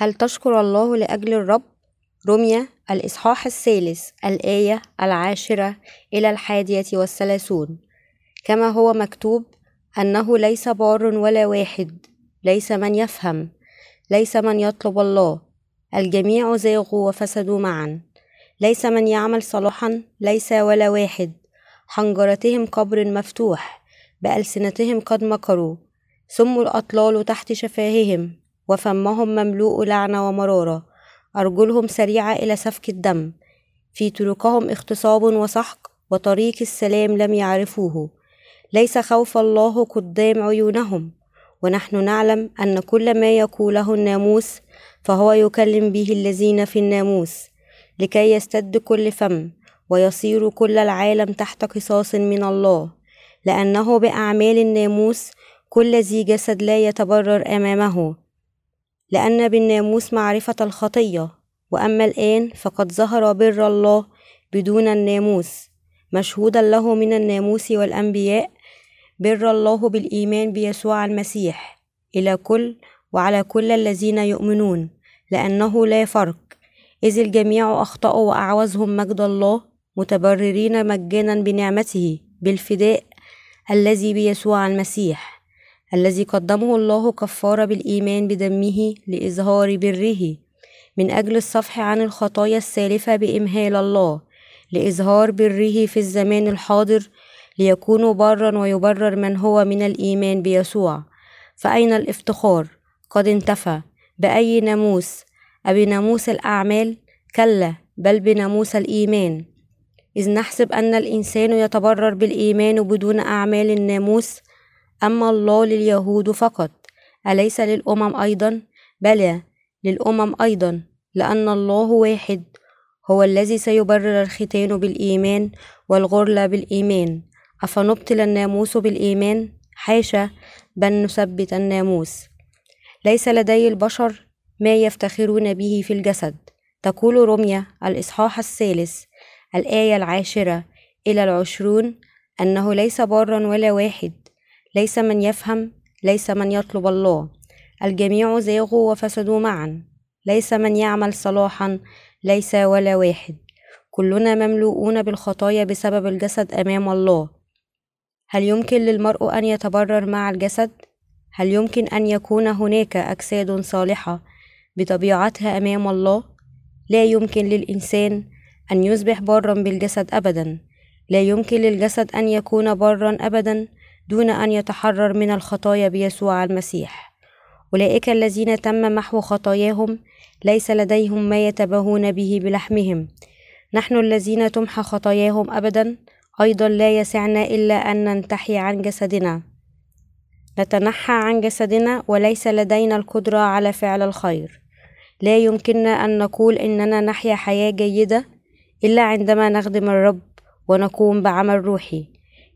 هل تشكر الله لأجل الرب؟ رمية الإصحاح الثالث الآية العاشرة إلى الحادية والثلاثون. كما هو مكتوب أنه ليس بار ولا واحد ليس من يفهم ليس من يطلب الله الجميع زاغوا وفسدوا معا. ليس من يعمل صلاحا ليس ولا واحد. حنجرتهم قبر مفتوح بألسنتهم قد مكروا. ثم الأطلال تحت شفاههم. وفمهم مملوء لعنة ومرارة. أرجلهم سريعة إلى سفك الدم. في طرقهم اغتصاب وسحق وطريق السلام لم يعرفوه. ليس خوف الله قدام عيونهم. ونحن نعلم أن كل ما يقوله الناموس فهو يكلم به الذين في الناموس لكي يستد كل فم ويصير كل العالم تحت قصاص من الله. لأنه بأعمال الناموس كل ذي جسد لا يتبرر أمامه. لأن بالناموس معرفة الخطية وأما الآن فقد ظهر بر الله بدون الناموس مشهودا له من الناموس والأنبياء بر الله بالإيمان بيسوع المسيح. إلى كل وعلى كل الذين يؤمنون لأنه لا فرق. إذ الجميع أخطأوا وأعوزهم مجد الله متبررين مجانا بنعمته بالفداء الذي بيسوع المسيح. الذي قدمه الله كفارة بالإيمان بدمه لإظهار بره من أجل الصفح عن الخطايا السالفة بإمهال الله لإظهار بره في الزمان الحاضر ليكونوا برا ويبرر من هو من الإيمان بيسوع. فأين الافتخار؟ قد انتفى. بأي ناموس؟ أبناموس الأعمال؟ كلا بل بناموس الإيمان. إذ نحسب أن الإنسان يتبرر بالإيمان بدون أعمال الناموس أما الله لليهود فقط أليس للأمم أيضا؟ بلى للأمم أيضا لأن الله واحد هو الذي سيبرر الختان بالإيمان والغرلة بالإيمان أفنبطل الناموس بالإيمان؟ حاشا بل نثبت الناموس ليس لدي البشر ما يفتخرون به في الجسد تقول رمية الإصحاح الثالث الآية العاشرة إلى العشرون أنه ليس بارا ولا واحد ليس من يفهم ليس من يطلب الله. الجميع زاغوا وفسدوا معا. ليس من يعمل صلاحا ليس ولا واحد. كلنا مملوءون بالخطايا بسبب الجسد أمام الله. هل يمكن للمرء أن يتبرر مع الجسد؟ هل يمكن أن يكون هناك أجساد صالحة بطبيعتها أمام الله؟ لا يمكن للإنسان أن يصبح برا بالجسد أبدا. لا يمكن للجسد أن يكون برا أبدا. دون أن يتحرر من الخطايا بيسوع المسيح. أولئك الذين تم محو خطاياهم ليس لديهم ما يتباهون به بلحمهم. نحن الذين تمحى خطاياهم أبدا أيضا لا يسعنا إلا أن ننتحي عن جسدنا. نتنحى عن جسدنا وليس لدينا القدرة على فعل الخير. لا يمكننا أن نقول إننا نحيا حياة جيدة إلا عندما نخدم الرب ونقوم بعمل روحي.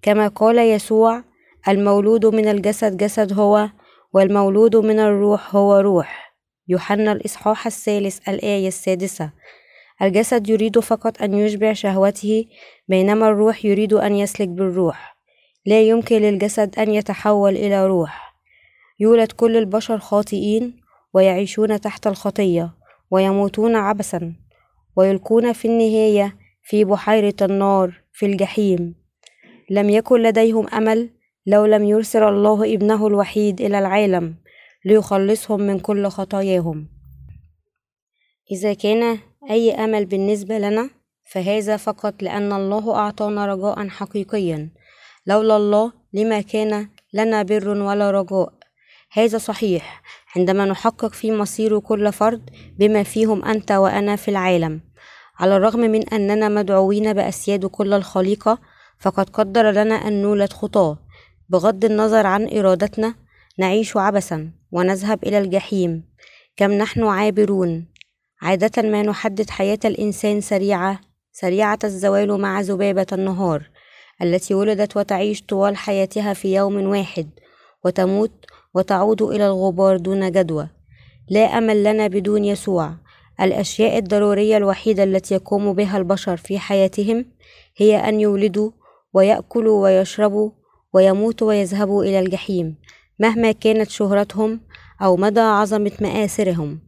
كما قال يسوع المولود من الجسد جسد هو والمولود من الروح هو روح. يوحنا الإصحاح الثالث الآية السادسة. الجسد يريد فقط أن يشبع شهوته بينما الروح يريد أن يسلك بالروح. لا يمكن للجسد أن يتحول إلى روح. يولد كل البشر خاطئين ويعيشون تحت الخطية ويموتون عبثا ويلقون في النهاية في بحيرة النار في الجحيم. لم يكن لديهم أمل لو لم يرسل الله ابنه الوحيد إلى العالم ليخلصهم من كل خطاياهم. إذا كان أي أمل بالنسبة لنا فهذا فقط لأن الله أعطانا رجاء حقيقيا. لولا الله لما كان لنا بر ولا رجاء. هذا صحيح عندما نحقق في مصير كل فرد بما فيهم أنت وأنا في العالم. على الرغم من أننا مدعوين بأسياد كل الخليقة فقد قدر لنا أن نولد خطاة. بغض النظر عن إرادتنا نعيش عبثا ونذهب إلى الجحيم. كم نحن عابرون. عادة ما نحدد حياة الإنسان سريعة سريعة الزوال مع ذبابة النهار التي ولدت وتعيش طوال حياتها في يوم واحد وتموت وتعود إلى الغبار دون جدوى. لا أمل لنا بدون يسوع. الأشياء الضرورية الوحيدة التي يقوم بها البشر في حياتهم هي أن يولدوا ويأكلوا ويشربوا ويموتوا ويذهبوا إلى الجحيم مهما كانت شهرتهم أو مدى عظمة مآثرهم.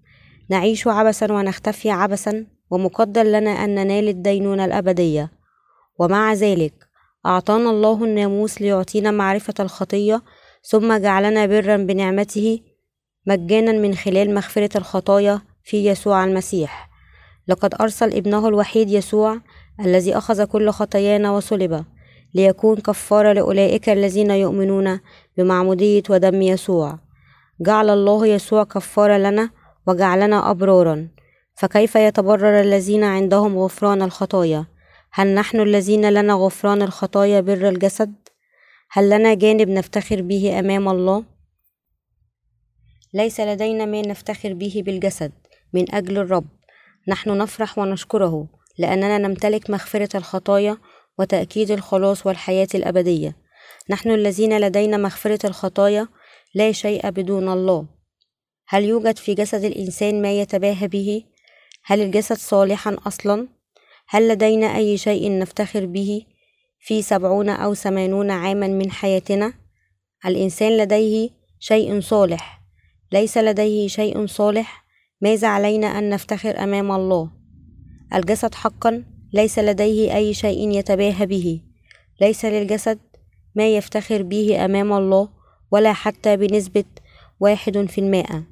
نعيش عبثا ونختفي عبثا ومقدر لنا أن ننال الدينونة الأبدية. ومع ذلك أعطانا الله الناموس ليعطينا معرفة الخطية ثم جعلنا برا بنعمته مجانا من خلال مغفرة الخطايا في يسوع المسيح. لقد أرسل ابنه الوحيد يسوع الذي أخذ كل خطايانا وصلب. ليكون كفارة لأولئك الذين يؤمنون بمعمودية ودم يسوع. جعل الله يسوع كفارة لنا وجعلنا أبرارا. فكيف يتبرر الذين عندهم غفران الخطايا؟ هل نحن الذين لنا غفران الخطايا بر الجسد؟ هل لنا جانب نفتخر به أمام الله؟ ليس لدينا ما نفتخر به بالجسد من أجل الرب. نحن نفرح ونشكره لأننا نمتلك مغفرة الخطايا وتأكيد الخلاص والحياة الأبدية. نحن الذين لدينا مغفرة الخطايا لا شيء بدون الله. هل يوجد في جسد الإنسان ما يتباهى به؟ هل الجسد صالحا أصلا؟ هل لدينا أي شيء نفتخر به في سبعون أو ثمانون عاما من حياتنا؟ الإنسان لديه شيء صالح. ليس لديه شيء صالح. ماذا علينا أن نفتخر أمام الله؟ الجسد حقا ليس لديه أي شيء يتباهى به. ليس للجسد ما يفتخر به أمام الله ولا حتى بنسبة واحد في المائه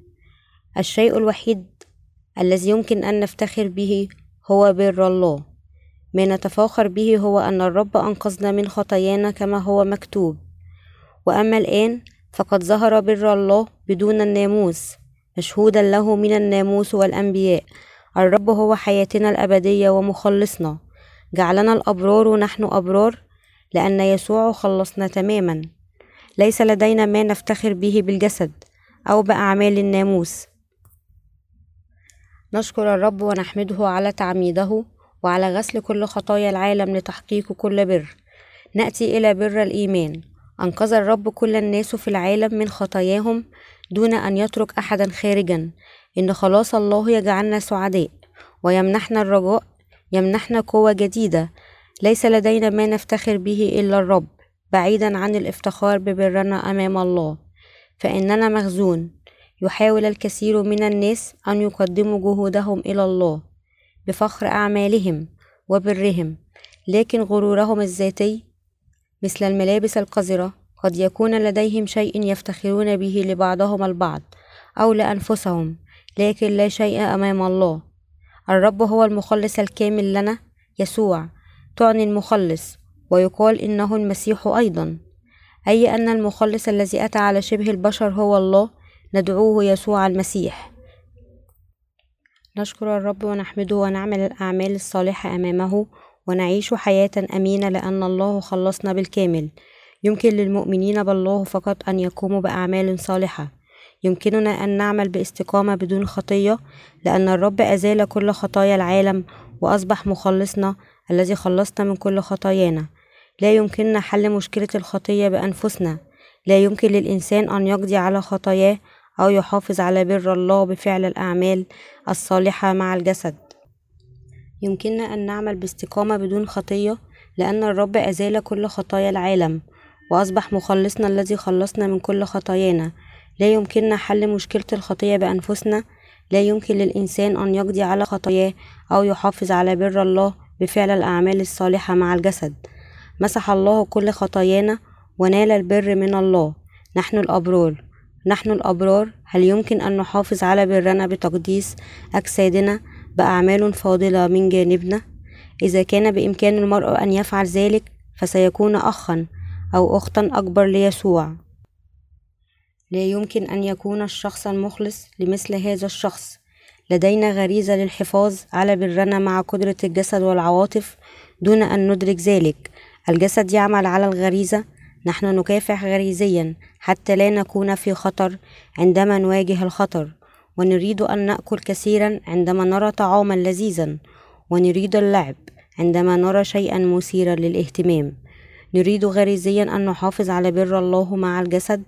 الشيء الوحيد الذي يمكن أن نفتخر به هو بر الله. ما نتفاخر به هو أن الرب أنقذنا من خطايانا كما هو مكتوب. وأما الآن فقد ظهر بر الله بدون الناموس مشهودا له من الناموس والأنبياء. الرب هو حياتنا الأبدية ومخلصنا. جعلنا الأبرار ونحن أبرار لأن يسوع خلصنا تماما. ليس لدينا ما نفتخر به بالجسد أو بأعمال الناموس. نشكر الرب ونحمده على تعميده وعلى غسل كل خطايا العالم لتحقيق كل بر. نأتي إلى بر الإيمان. أنقذ الرب كل الناس في العالم من خطاياهم دون أن يترك أحدا خارجا. إن خلاص الله يجعلنا سعداء ويمنحنا الرجاء يمنحنا قوة جديدة. ليس لدينا ما نفتخر به إلا الرب بعيدا عن الافتخار ببرنا أمام الله. فإننا مخزون. يحاول الكثير من الناس أن يقدموا جهودهم إلى الله بفخر أعمالهم وبرهم. لكن غرورهم الذاتي مثل الملابس القذرة قد يكون لديهم شيء يفتخرون به لبعضهم البعض أو لأنفسهم. لكن لا شيء أمام الله. الرب هو المخلص الكامل لنا يسوع. تعني المخلص ويقال إنه المسيح أيضا. أي أن المخلص الذي أتى على شبه البشر هو الله ندعوه يسوع المسيح. نشكر الرب ونحمده ونعمل الأعمال الصالحة أمامه ونعيش حياة أمينة لأن الله خلصنا بالكامل. يمكن للمؤمنين بالله فقط أن يقوموا بأعمال صالحة. يمكننا أن نعمل باستقامة بدون خطية لأن الرب أزال كل خطايا العالم وأصبح مخلصنا الذي خلصنا من كل خطايانا. لا يمكننا حل مشكلة الخطية بأنفسنا. لا يمكن للإنسان أن يقضي على خطاياه أو يحافظ على بر الله بفعل الأعمال الصالحة مع الجسد. يمكننا أن نعمل باستقامة بدون خطية لأن الرب أزال كل خطايا العالم وأصبح مخلصنا الذي خلصنا من كل خطايانا. لا يمكننا حل مشكلة الخطية بأنفسنا. لا يمكن للإنسان أن يقضي على خطاياه أو يحافظ على بر الله بفعل الأعمال الصالحة مع الجسد. مسح الله كل خطايانا ونال البر من الله. نحن الأبرار. نحن الأبرار. هل يمكن أن نحافظ على برنا بتقديس أجسادنا بأعمال فاضلة من جانبنا؟ إذا كان بإمكان المرء أن يفعل ذلك فسيكون أخا أو أختا أكبر ليسوع. لا يمكن أن يكون الشخص المخلص لمثل هذا الشخص. لدينا غريزة للحفاظ على برنا مع قدرة الجسد والعواطف دون أن ندرك ذلك. الجسد يعمل على الغريزة. نحن نكافح غريزيا حتى لا نكون في خطر عندما نواجه الخطر. ونريد أن نأكل كثيرا عندما نرى طعاما لذيذا. ونريد اللعب عندما نرى شيئا مثيرا للاهتمام. نريد غريزيا أن نحافظ على بر الله مع الجسد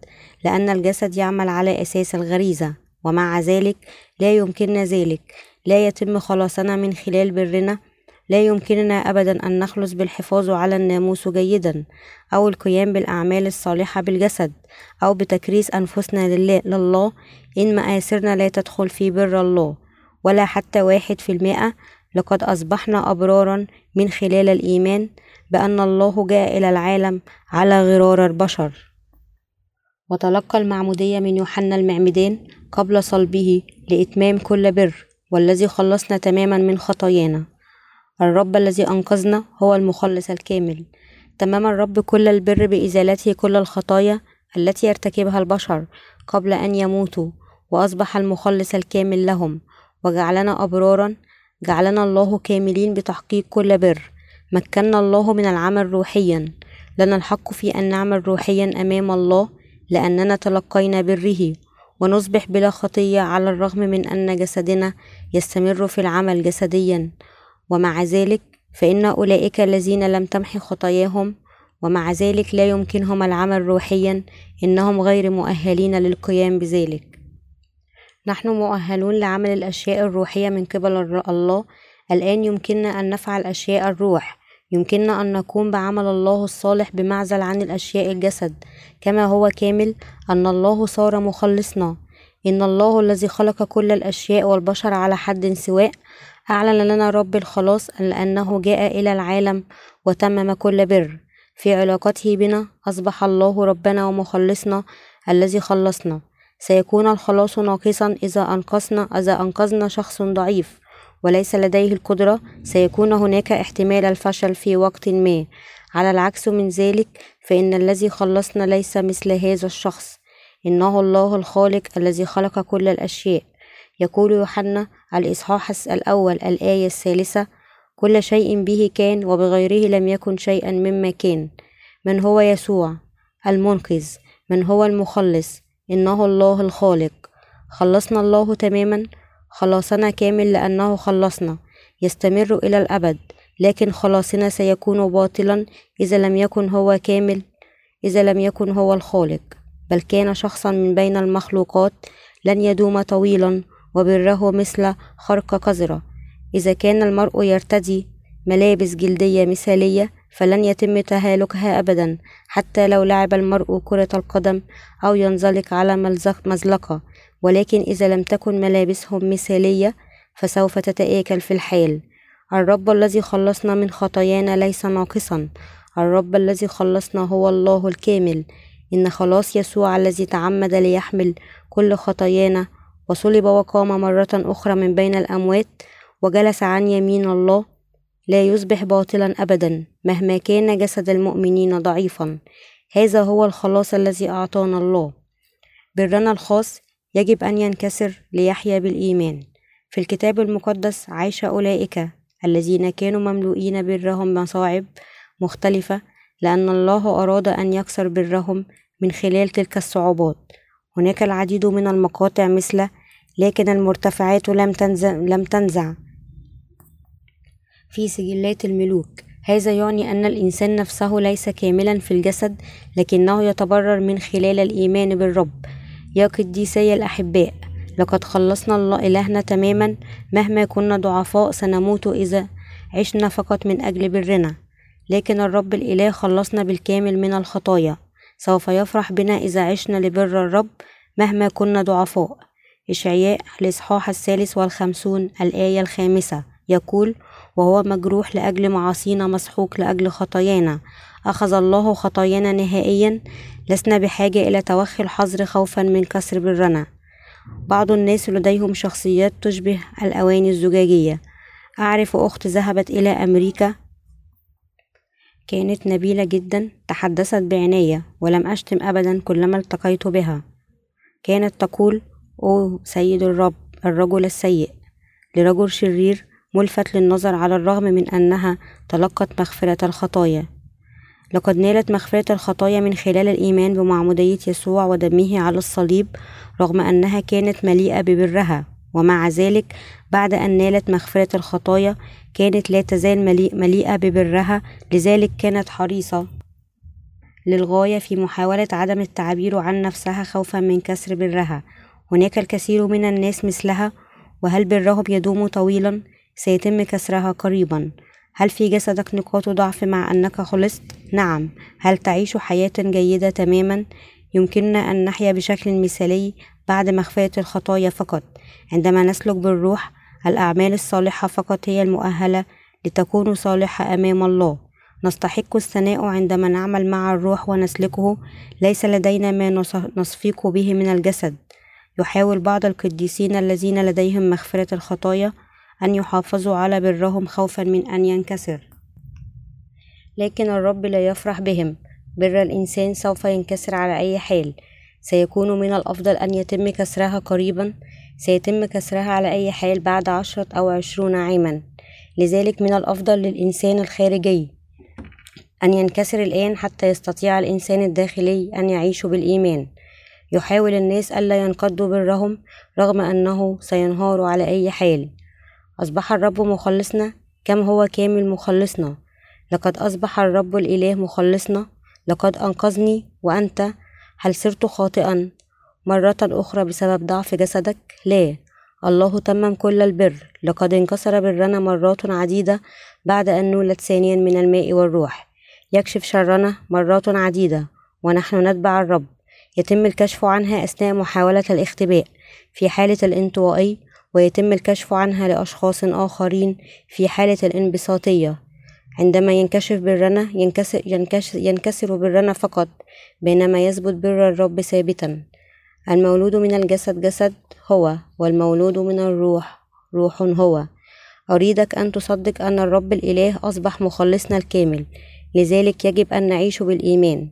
لأن الجسد يعمل على أساس الغريزة ومع ذلك لا يمكننا ذلك. لا يتم خلاصنا من خلال برنا. لا يمكننا أبدا أن نخلص بالحفاظ على الناموس جيدا أو القيام بالأعمال الصالحة بالجسد أو بتكريس أنفسنا لله إن مآثرنا لا تدخل في بر الله ولا حتى واحد في المئة. لقد أصبحنا أبرارا من خلال الإيمان. بأن الله جاء إلى العالم على غرار البشر. وتلقى المعمودية من يوحنا المعمدان قبل صلبه لإتمام كل بر والذي خلصنا تماما من خطايانا. الرب الذي أنقذنا هو المخلص الكامل. تمام الرب كل البر بإزالته كل الخطايا التي يرتكبها البشر قبل أن يموتوا وأصبح المخلص الكامل لهم وجعلنا أبرارا جعلنا الله كاملين بتحقيق كل بر. مكنا الله من العمل روحيا. لنا الحق في أن نعمل روحيا أمام الله لأننا تلقينا بره ونصبح بلا خطية على الرغم من أن جسدنا يستمر في العمل جسديا. ومع ذلك فإن أولئك الذين لم تمح خطاياهم ومع ذلك لا يمكنهم العمل روحيا إنهم غير مؤهلين للقيام بذلك. نحن مؤهلون لعمل الأشياء الروحية من قبل الله الآن يمكننا أن نفعل أشياء الروح يمكننا أن نقوم بعمل الله الصالح بمعزل عن الأشياء الجسد. كما هو كامل أن الله صار مخلصنا. إن الله الذي خلق كل الأشياء والبشر على حد سواء أعلن لنا رب الخلاص لأنه جاء إلى العالم وتمم كل بر. في علاقته بنا أصبح الله ربنا ومخلصنا الذي خلصنا. سيكون الخلاص ناقصا إذا أنقذنا إذا أنقذنا شخص ضعيف. وليس لديه القدرة سيكون هناك احتمال الفشل في وقت ما. على العكس من ذلك فإن الذي خلصنا ليس مثل هذا الشخص. إنه الله الخالق الذي خلق كل الأشياء. يقول يوحنا الإصحاح الأول الآية الثالثة كل شيء به كان وبغيره لم يكن شيئا مما كان. من هو يسوع؟ المنقذ. من هو المخلص؟ إنه الله الخالق. خلصنا الله تماما؟ خلاصنا كامل لأنه خلصنا يستمر إلى الأبد. لكن خلاصنا سيكون باطلا إذا لم يكن هو كامل إذا لم يكن هو الخالق. بل كان شخصا من بين المخلوقات لن يدوم طويلا وبره مثل خرق قذرة. إذا كان المرء يرتدي ملابس جلدية مثالية فلن يتم تهالكها أبدا حتى لو لعب المرء كرة القدم أو ينزلق على مزلقة. ولكن إذا لم تكن ملابسهم مثالية فسوف تتآكل في الحال الرب الذي خلصنا من خطايانا ليس ناقصا. الرب الذي خلصنا هو الله الكامل. إن خلاص يسوع الذي تعمد ليحمل كل خطايانا وصلب وقام مرة أخرى من بين الأموات وجلس عن يمين الله لا يصبح باطلا أبدا مهما كان جسد المؤمنين ضعيفا. هذا هو الخلاص الذي أعطانا الله. برنا الخاص يجب أن ينكسر ليحيا بالإيمان. في الكتاب المقدس عاش أولئك الذين كانوا مملوئين برهم مصاعب مختلفة لأن الله أراد أن يكسر برهم من خلال تلك الصعوبات. هناك العديد من المقاطع مثل لكن المرتفعات لم تنزع, لم تنزع في سجلات الملوك هذا يعني أن الإنسان نفسه ليس كاملا في الجسد لكنه يتبرر من خلال الإيمان بالرب يا قديسي الأحباء لقد خلصنا الله إلهنا تماما مهما كنا ضعفاء سنموت إذا عشنا فقط من أجل برنا. لكن الرب الإله خلصنا بالكامل من الخطايا سوف يفرح بنا إذا عشنا لبر الرب مهما كنا ضعفاء. إشعياء الإصحاح الثالث والخمسون الآية الخامسة يقول وهو مجروح لأجل معاصينا مسحوق لأجل خطايانا. أخذ الله خطايانا نهائيا لسنا بحاجة إلى توخي الحظر خوفا من كسر برنا بعض الناس لديهم شخصيات تشبه الأواني الزجاجية. أعرف أخت ذهبت إلى أمريكا. كانت نبيلة جدا تحدثت بعناية ولم أشتم أبدا كلما التقيت بها. كانت تقول أوه سيد الرب الرجل السيء. لرجل شرير ملفت للنظر على الرغم من أنها تلقت مغفرة الخطايا. لقد نالت مغفرة الخطايا من خلال الإيمان بمعمودية يسوع ودمه على الصليب رغم أنها كانت مليئة ببرها. ومع ذلك بعد أن نالت مغفرة الخطايا كانت لا تزال مليئة ببرها. لذلك كانت حريصة للغاية في محاولة عدم التعبير عن نفسها خوفا من كسر برها. هناك الكثير من الناس مثلها وهل برهم يدوم طويلا؟ سيتم كسرها قريبا. هل في جسدك نقاط ضعف مع أنك خلصت؟ نعم. هل تعيش حياة جيدة تماما؟ يمكننا أن نحيا بشكل مثالي بعد مغفرة الخطايا فقط. عندما نسلك بالروح الأعمال الصالحة فقط هي المؤهلة لتكون صالحة أمام الله. نستحق الثناء عندما نعمل مع الروح ونسلكه. ليس لدينا ما نصفيق به من الجسد. يحاول بعض القديسين الذين لديهم مغفرة الخطايا أن يحافظوا على برهم خوفا من أن ينكسر. لكن الرب لا يفرح بهم. بر الإنسان سوف ينكسر على أي حال. سيكون من الأفضل أن يتم كسرها قريبا. سيتم كسرها على أي حال بعد عشرة أو عشرون عاما. لذلك من الأفضل للإنسان الخارجي أن ينكسر الآن حتى يستطيع الإنسان الداخلي أن يعيش بالإيمان. يحاول الناس ألا ينقضوا برهم رغم أنه سينهار على أي حال. أصبح الرب مخلصنا كم هو كامل مخلصنا. لقد أصبح الرب الإله مخلصنا. لقد أنقذني وأنت هل صرت خاطئا؟ مرة أخرى بسبب ضعف جسدك؟ لا. الله تمم كل البر. لقد انكسر برنا مرات عديدة بعد أن نولد ثانيا من الماء والروح. يكشف شرنا مرات عديدة ونحن نتبع الرب. يتم الكشف عنها أثناء محاولة الاختباء. في حالة الانطوائي ويتم الكشف عنها لأشخاص آخرين في حالة الانبساطية. عندما ينكشف برنا ينكسر, ينكسر, ينكسر فقط بينما يثبت بر الرب ثابتا. المولود من الجسد جسد هو والمولود من الروح روح هو. أريدك أن تصدق أن الرب الإله أصبح مخلصنا الكامل. لذلك يجب أن نعيش بالإيمان.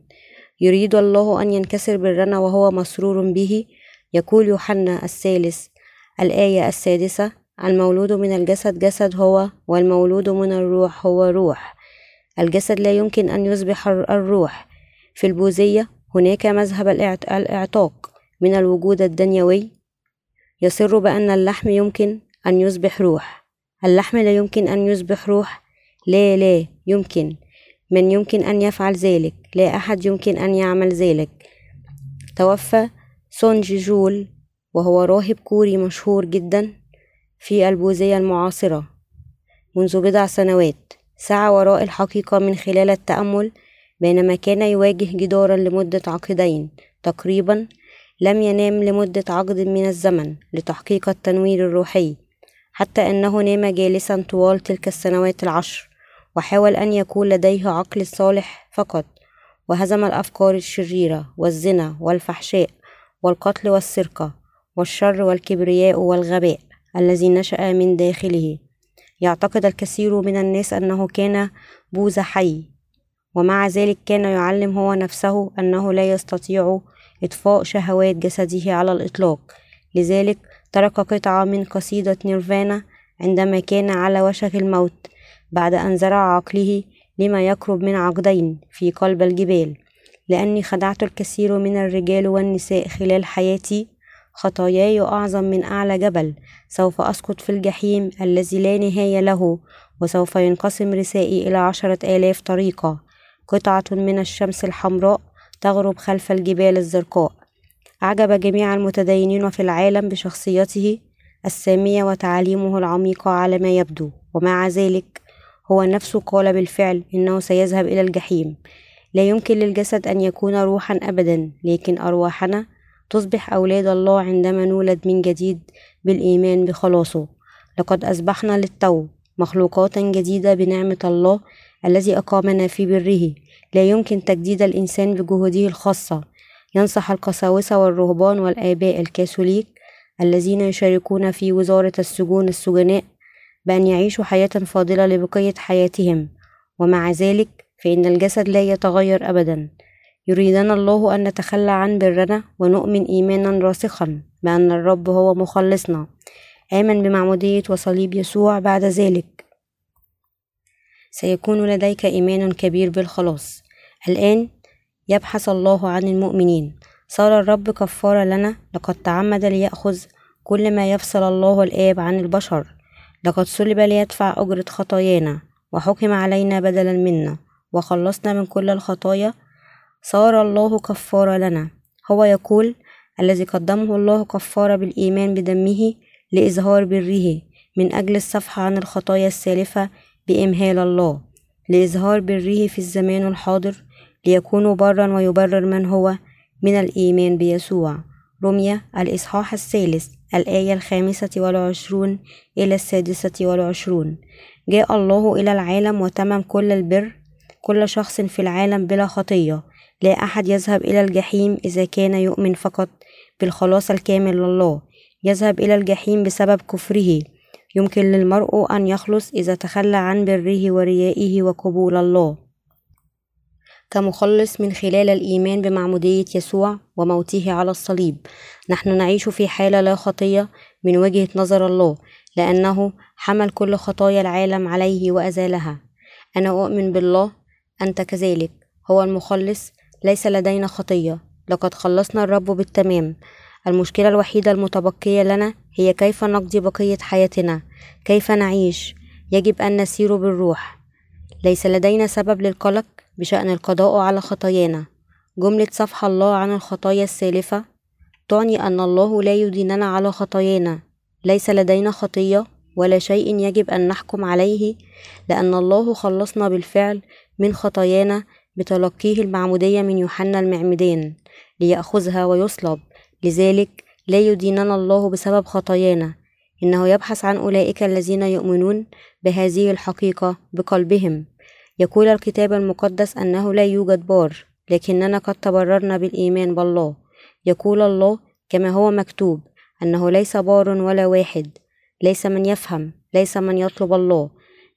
يريد الله أن ينكسر برنا وهو مسرور به. يقول يوحنا الثالث الآية السادسة المولود من الجسد جسد هو والمولود من الروح هو روح. الجسد لا يمكن أن يصبح الروح. في البوذية هناك مذهب الإعتاق. من الوجود الدنيوي يصر بأن اللحم يمكن أن يصبح روح. اللحم لا يمكن أن يصبح روح. لا لا يمكن. من يمكن أن يفعل ذلك؟ لا أحد يمكن أن يعمل ذلك. توفى سون جيجول وهو راهب كوري مشهور جدا في البوذية المعاصرة منذ بضع سنوات. سعى وراء الحقيقة من خلال التأمل بينما كان يواجه جدارا لمدة عقدين. تقريبا لم ينام لمدة عقد من الزمن لتحقيق التنوير الروحي حتى أنه نام جالسا طوال تلك السنوات العشر وحاول أن يكون لديه عقل صالح فقط. وهزم الأفكار الشريرة والزنا والفحشاء والقتل والسرقة. والشر والكبرياء والغباء الذي نشأ من داخله. يعتقد الكثير من الناس أنه كان بوذا حي ومع ذلك كان يعلم هو نفسه أنه لا يستطيع إطفاء شهوات جسده على الإطلاق. لذلك ترك قطعة من قصيدة نيرفانا عندما كان على وشك الموت بعد أن زرع عقله لما يقرب من عقدين في قلب الجبال. لأني خدعت الكثير من الرجال والنساء خلال حياتي خطاياي أعظم من أعلى جبل سوف أسقط في الجحيم الذي لا نهاية له وسوف ينقسم رسائي إلى عشرة آلاف طريقة. قطعة من الشمس الحمراء تغرب خلف الجبال الزرقاء. أعجب جميع المتدينين في العالم بشخصيته السامية وتعاليمه العميقة على ما يبدو. ومع ذلك هو نفسه قال بالفعل إنه سيذهب إلى الجحيم. لا يمكن للجسد أن يكون روحا أبدا لكن أرواحنا تصبح أولاد الله عندما نولد من جديد بالإيمان بخلاصه. لقد أصبحنا للتو مخلوقات جديدة بنعمة الله الذي أقامنا في بره. لا يمكن تجديد الإنسان بجهوده الخاصة. ينصح القساوسة والرهبان والآباء الكاثوليك الذين يشاركون في وزارة السجون السجناء بأن يعيشوا حياة فاضلة لبقية حياتهم. ومع ذلك فإن الجسد لا يتغير أبدا. يريدنا الله أن نتخلى عن برنا ونؤمن إيمانا راسخا بأن الرب هو مخلصنا. آمن بمعمودية وصليب يسوع بعد ذلك. سيكون لديك إيمان كبير بالخلاص. الآن يبحث الله عن المؤمنين. صار الرب كفارة لنا. لقد تعمد ليأخذ كل ما يفصل الله الآب عن البشر. لقد صلب ليدفع أجرة خطايانا. وحكم علينا بدلا منا. وخلصنا من كل الخطايا صار الله كفارة لنا. هو يقول الذي قدمه الله كفارة بالإيمان بدمه لإظهار بره من أجل الصفح عن الخطايا السالفة بإمهال الله لإظهار بره في الزمان الحاضر ليكون برا ويبرر من هو من الإيمان بيسوع. رمية الإصحاح الثالث الآية الخامسة والعشرون إلى السادسة والعشرون. جاء الله إلى العالم وتمم كل البر كل شخص في العالم بلا خطية. لا أحد يذهب إلى الجحيم إذا كان يؤمن فقط بالخلاص الكامل لله. يذهب إلى الجحيم بسبب كفره. يمكن للمرء أن يخلص إذا تخلى عن بره وريائه وقبول الله. كمخلص من خلال الإيمان بمعمودية يسوع وموته على الصليب. نحن نعيش في حالة لا خطية من وجهة نظر الله لأنه حمل كل خطايا العالم عليه وأزالها. أنا أؤمن بالله أنت كذلك. هو المخلص ليس لدينا خطية. لقد خلصنا الرب بالتمام. المشكلة الوحيدة المتبقية لنا هي كيف نقضي بقية حياتنا؟ كيف نعيش؟ يجب أن نسير بالروح. ليس لدينا سبب للقلق بشأن القضاء على خطايانا. جملة صفح الله عن الخطايا السالفة تعني أن الله لا يديننا على خطايانا. ليس لدينا خطية ولا شيء يجب أن نحكم عليه لأن الله خلصنا بالفعل من خطايانا بتلقيه المعمودية من يوحنا المعمدان ليأخذها ويصلب. لذلك لا يديننا الله بسبب خطايانا. إنه يبحث عن أولئك الذين يؤمنون بهذه الحقيقة بقلبهم. يقول الكتاب المقدس أنه لا يوجد بار لكننا قد تبررنا بالإيمان بالله. يقول الله كما هو مكتوب أنه ليس بار ولا واحد ليس من يفهم ليس من يطلب الله.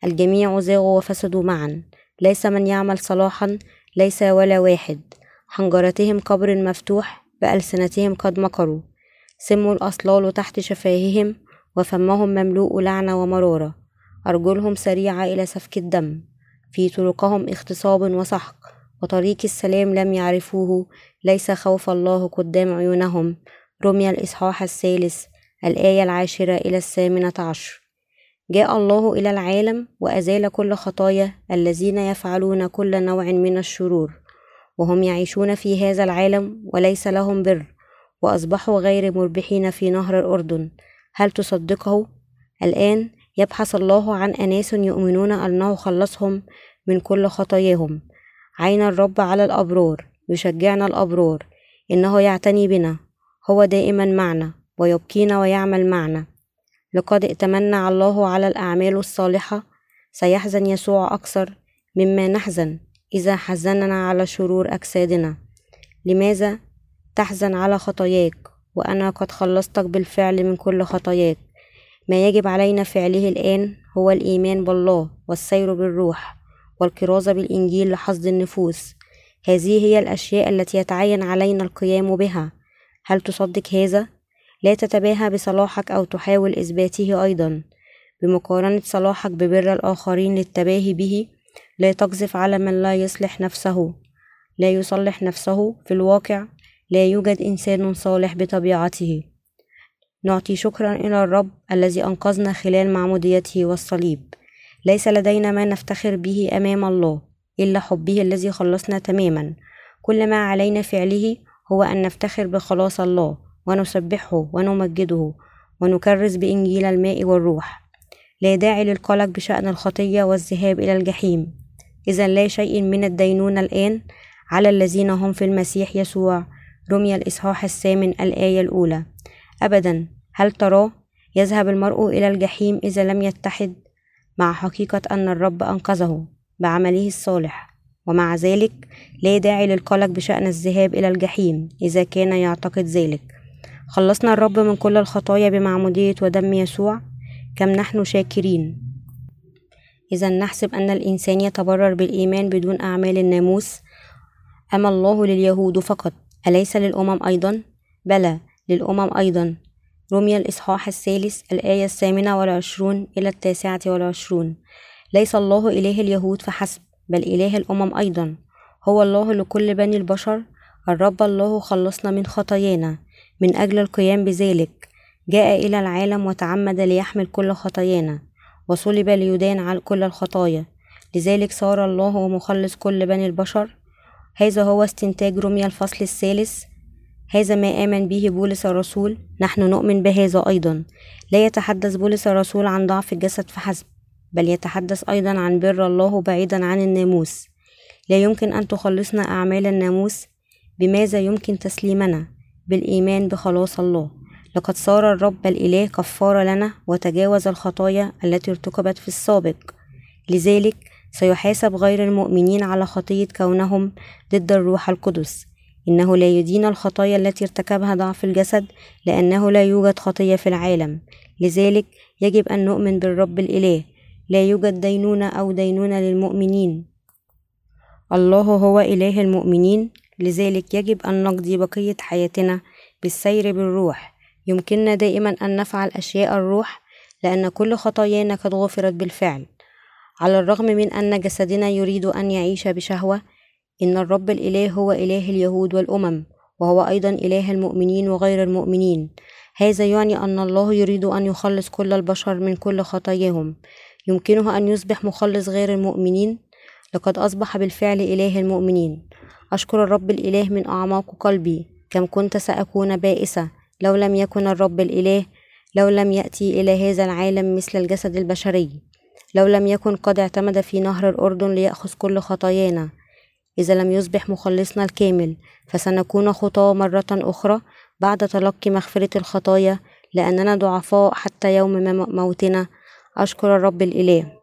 الجميع زاغوا وفسدوا معا. ليس من يعمل صلاحا ليس ولا واحد. حنجرتهم قبر مفتوح بألسنتهم قد مكروا. سم الأصلال تحت شفاههم وفمهم مملوء لعنة ومرارة أرجلهم سريعة إلى سفك الدم. في طرقهم اغتصاب وسحق. وطريق السلام لم يعرفوه. ليس خوف الله قدام عيونهم. رمي الإصحاح الثالث الآية العاشرة إلى الثامنة عشر. جاء الله إلى العالم وأزال كل خطايا الذين يفعلون كل نوع من الشرور وهم يعيشون في هذا العالم وليس لهم بر وأصبحوا غير مربحين في نهر الأردن. هل تصدقه؟ الآن يبحث الله عن أناس يؤمنون أنه خلصهم من كل خطاياهم. عين الرب على الأبرار يشجعنا الأبرار إنه يعتني بنا هو دائما معنا ويبكينا ويعمل معنا. لقد ائتمنا الله على الأعمال الصالحة. سيحزن يسوع أكثر مما نحزن إذا حزننا على شرور أجسادنا. لماذا تحزن على خطاياك وأنا قد خلصتك بالفعل من كل خطاياك؟ ما يجب علينا فعله الآن هو الإيمان بالله والسير بالروح والكرازة بالإنجيل لحصد النفوس. هذه هي الأشياء التي يتعين علينا القيام بها. هل تصدق هذا؟ لا تتباهى بصلاحك أو تحاول إثباته أيضا. بمقارنة صلاحك ببر الآخرين للتباهي به لا تقذف على من لا يصلح نفسه. لا يصلح نفسه في الواقع لا يوجد إنسان صالح بطبيعته. نعطي شكرا إلى الرب الذي أنقذنا خلال معموديته والصليب. ليس لدينا ما نفتخر به أمام الله إلا حبه الذي خلصنا تماما. كل ما علينا فعله هو أن نفتخر بخلاص الله. ونسبحه ونمجده ونكرس بإنجيل الماء والروح. لا داعي للقلق بشأن الخطية والذهاب إلى الجحيم. إذا لا شيء من الدينونة الآن على الذين هم في المسيح يسوع. رمي الإصحاح الثامن الآية الأولى. أبدا هل تراه؟ يذهب المرء إلى الجحيم إذا لم يتحد مع حقيقة أن الرب أنقذه بعمله الصالح. ومع ذلك لا داعي للقلق بشأن الذهاب إلى الجحيم إذا كان يعتقد ذلك. خلصنا الرب من كل الخطايا بمعمودية ودم يسوع كم نحن شاكرين. إذا نحسب أن الإنسان يتبرر بالإيمان بدون أعمال الناموس. أما الله لليهود فقط؟ أليس للأمم أيضا؟ بلى للأمم أيضا. رمي الإصحاح الثالث الآية الثامنة والعشرون إلى التاسعة والعشرون. ليس الله إله اليهود فحسب بل إله الأمم أيضا. هو الله لكل بني البشر. الرب الله خلصنا من خطايانا. من أجل القيام بذلك جاء إلى العالم وتعمد ليحمل كل خطايانا وصلب ليدان على كل الخطايا. لذلك صار الله مخلص كل بني البشر. هذا هو استنتاج رمي الفصل الثالث. هذا ما آمن به بولس الرسول. نحن نؤمن بهذا أيضا. لا يتحدث بولس الرسول عن ضعف الجسد فحسب بل يتحدث أيضا عن بر الله بعيدا عن الناموس. لا يمكن أن تخلصنا أعمال الناموس. بماذا يمكن تسليمنا؟ بالإيمان بخلاص الله. لقد صار الرب الإله كفارة لنا وتجاوز الخطايا التي ارتكبت في السابق. لذلك سيحاسب غير المؤمنين على خطية كونهم ضد الروح القدس. إنه لا يدين الخطايا التي ارتكبها ضعف الجسد لأنه لا يوجد خطية في العالم. لذلك يجب أن نؤمن بالرب الإله. لا يوجد دينونة أو دينونة للمؤمنين. الله هو إله المؤمنين. لذلك يجب أن نقضي بقية حياتنا بالسير بالروح. يمكننا دائما أن نفعل أشياء الروح لأن كل خطايانا قد غفرت بالفعل. على الرغم من أن جسدنا يريد أن يعيش بشهوة إن الرب الإله هو إله اليهود والأمم وهو أيضا إله المؤمنين وغير المؤمنين. هذا يعني أن الله يريد أن يخلص كل البشر من كل خطاياهم. يمكنه أن يصبح مخلص غير المؤمنين؟ لقد أصبح بالفعل إله المؤمنين. أشكر الرب الإله من أعماق قلبي كم كنت سأكون بائسة لو لم يكن الرب الإله لو لم يأتي إلى هذا العالم مثل الجسد البشري لو لم يكن قد اعتمد في نهر الأردن ليأخذ كل خطايانا. إذا لم يصبح مخلصنا الكامل فسنكون خطاة مرة أخرى بعد تلقي مغفرة الخطايا لأننا ضعفاء حتى يوم موتنا. أشكر الرب الإله.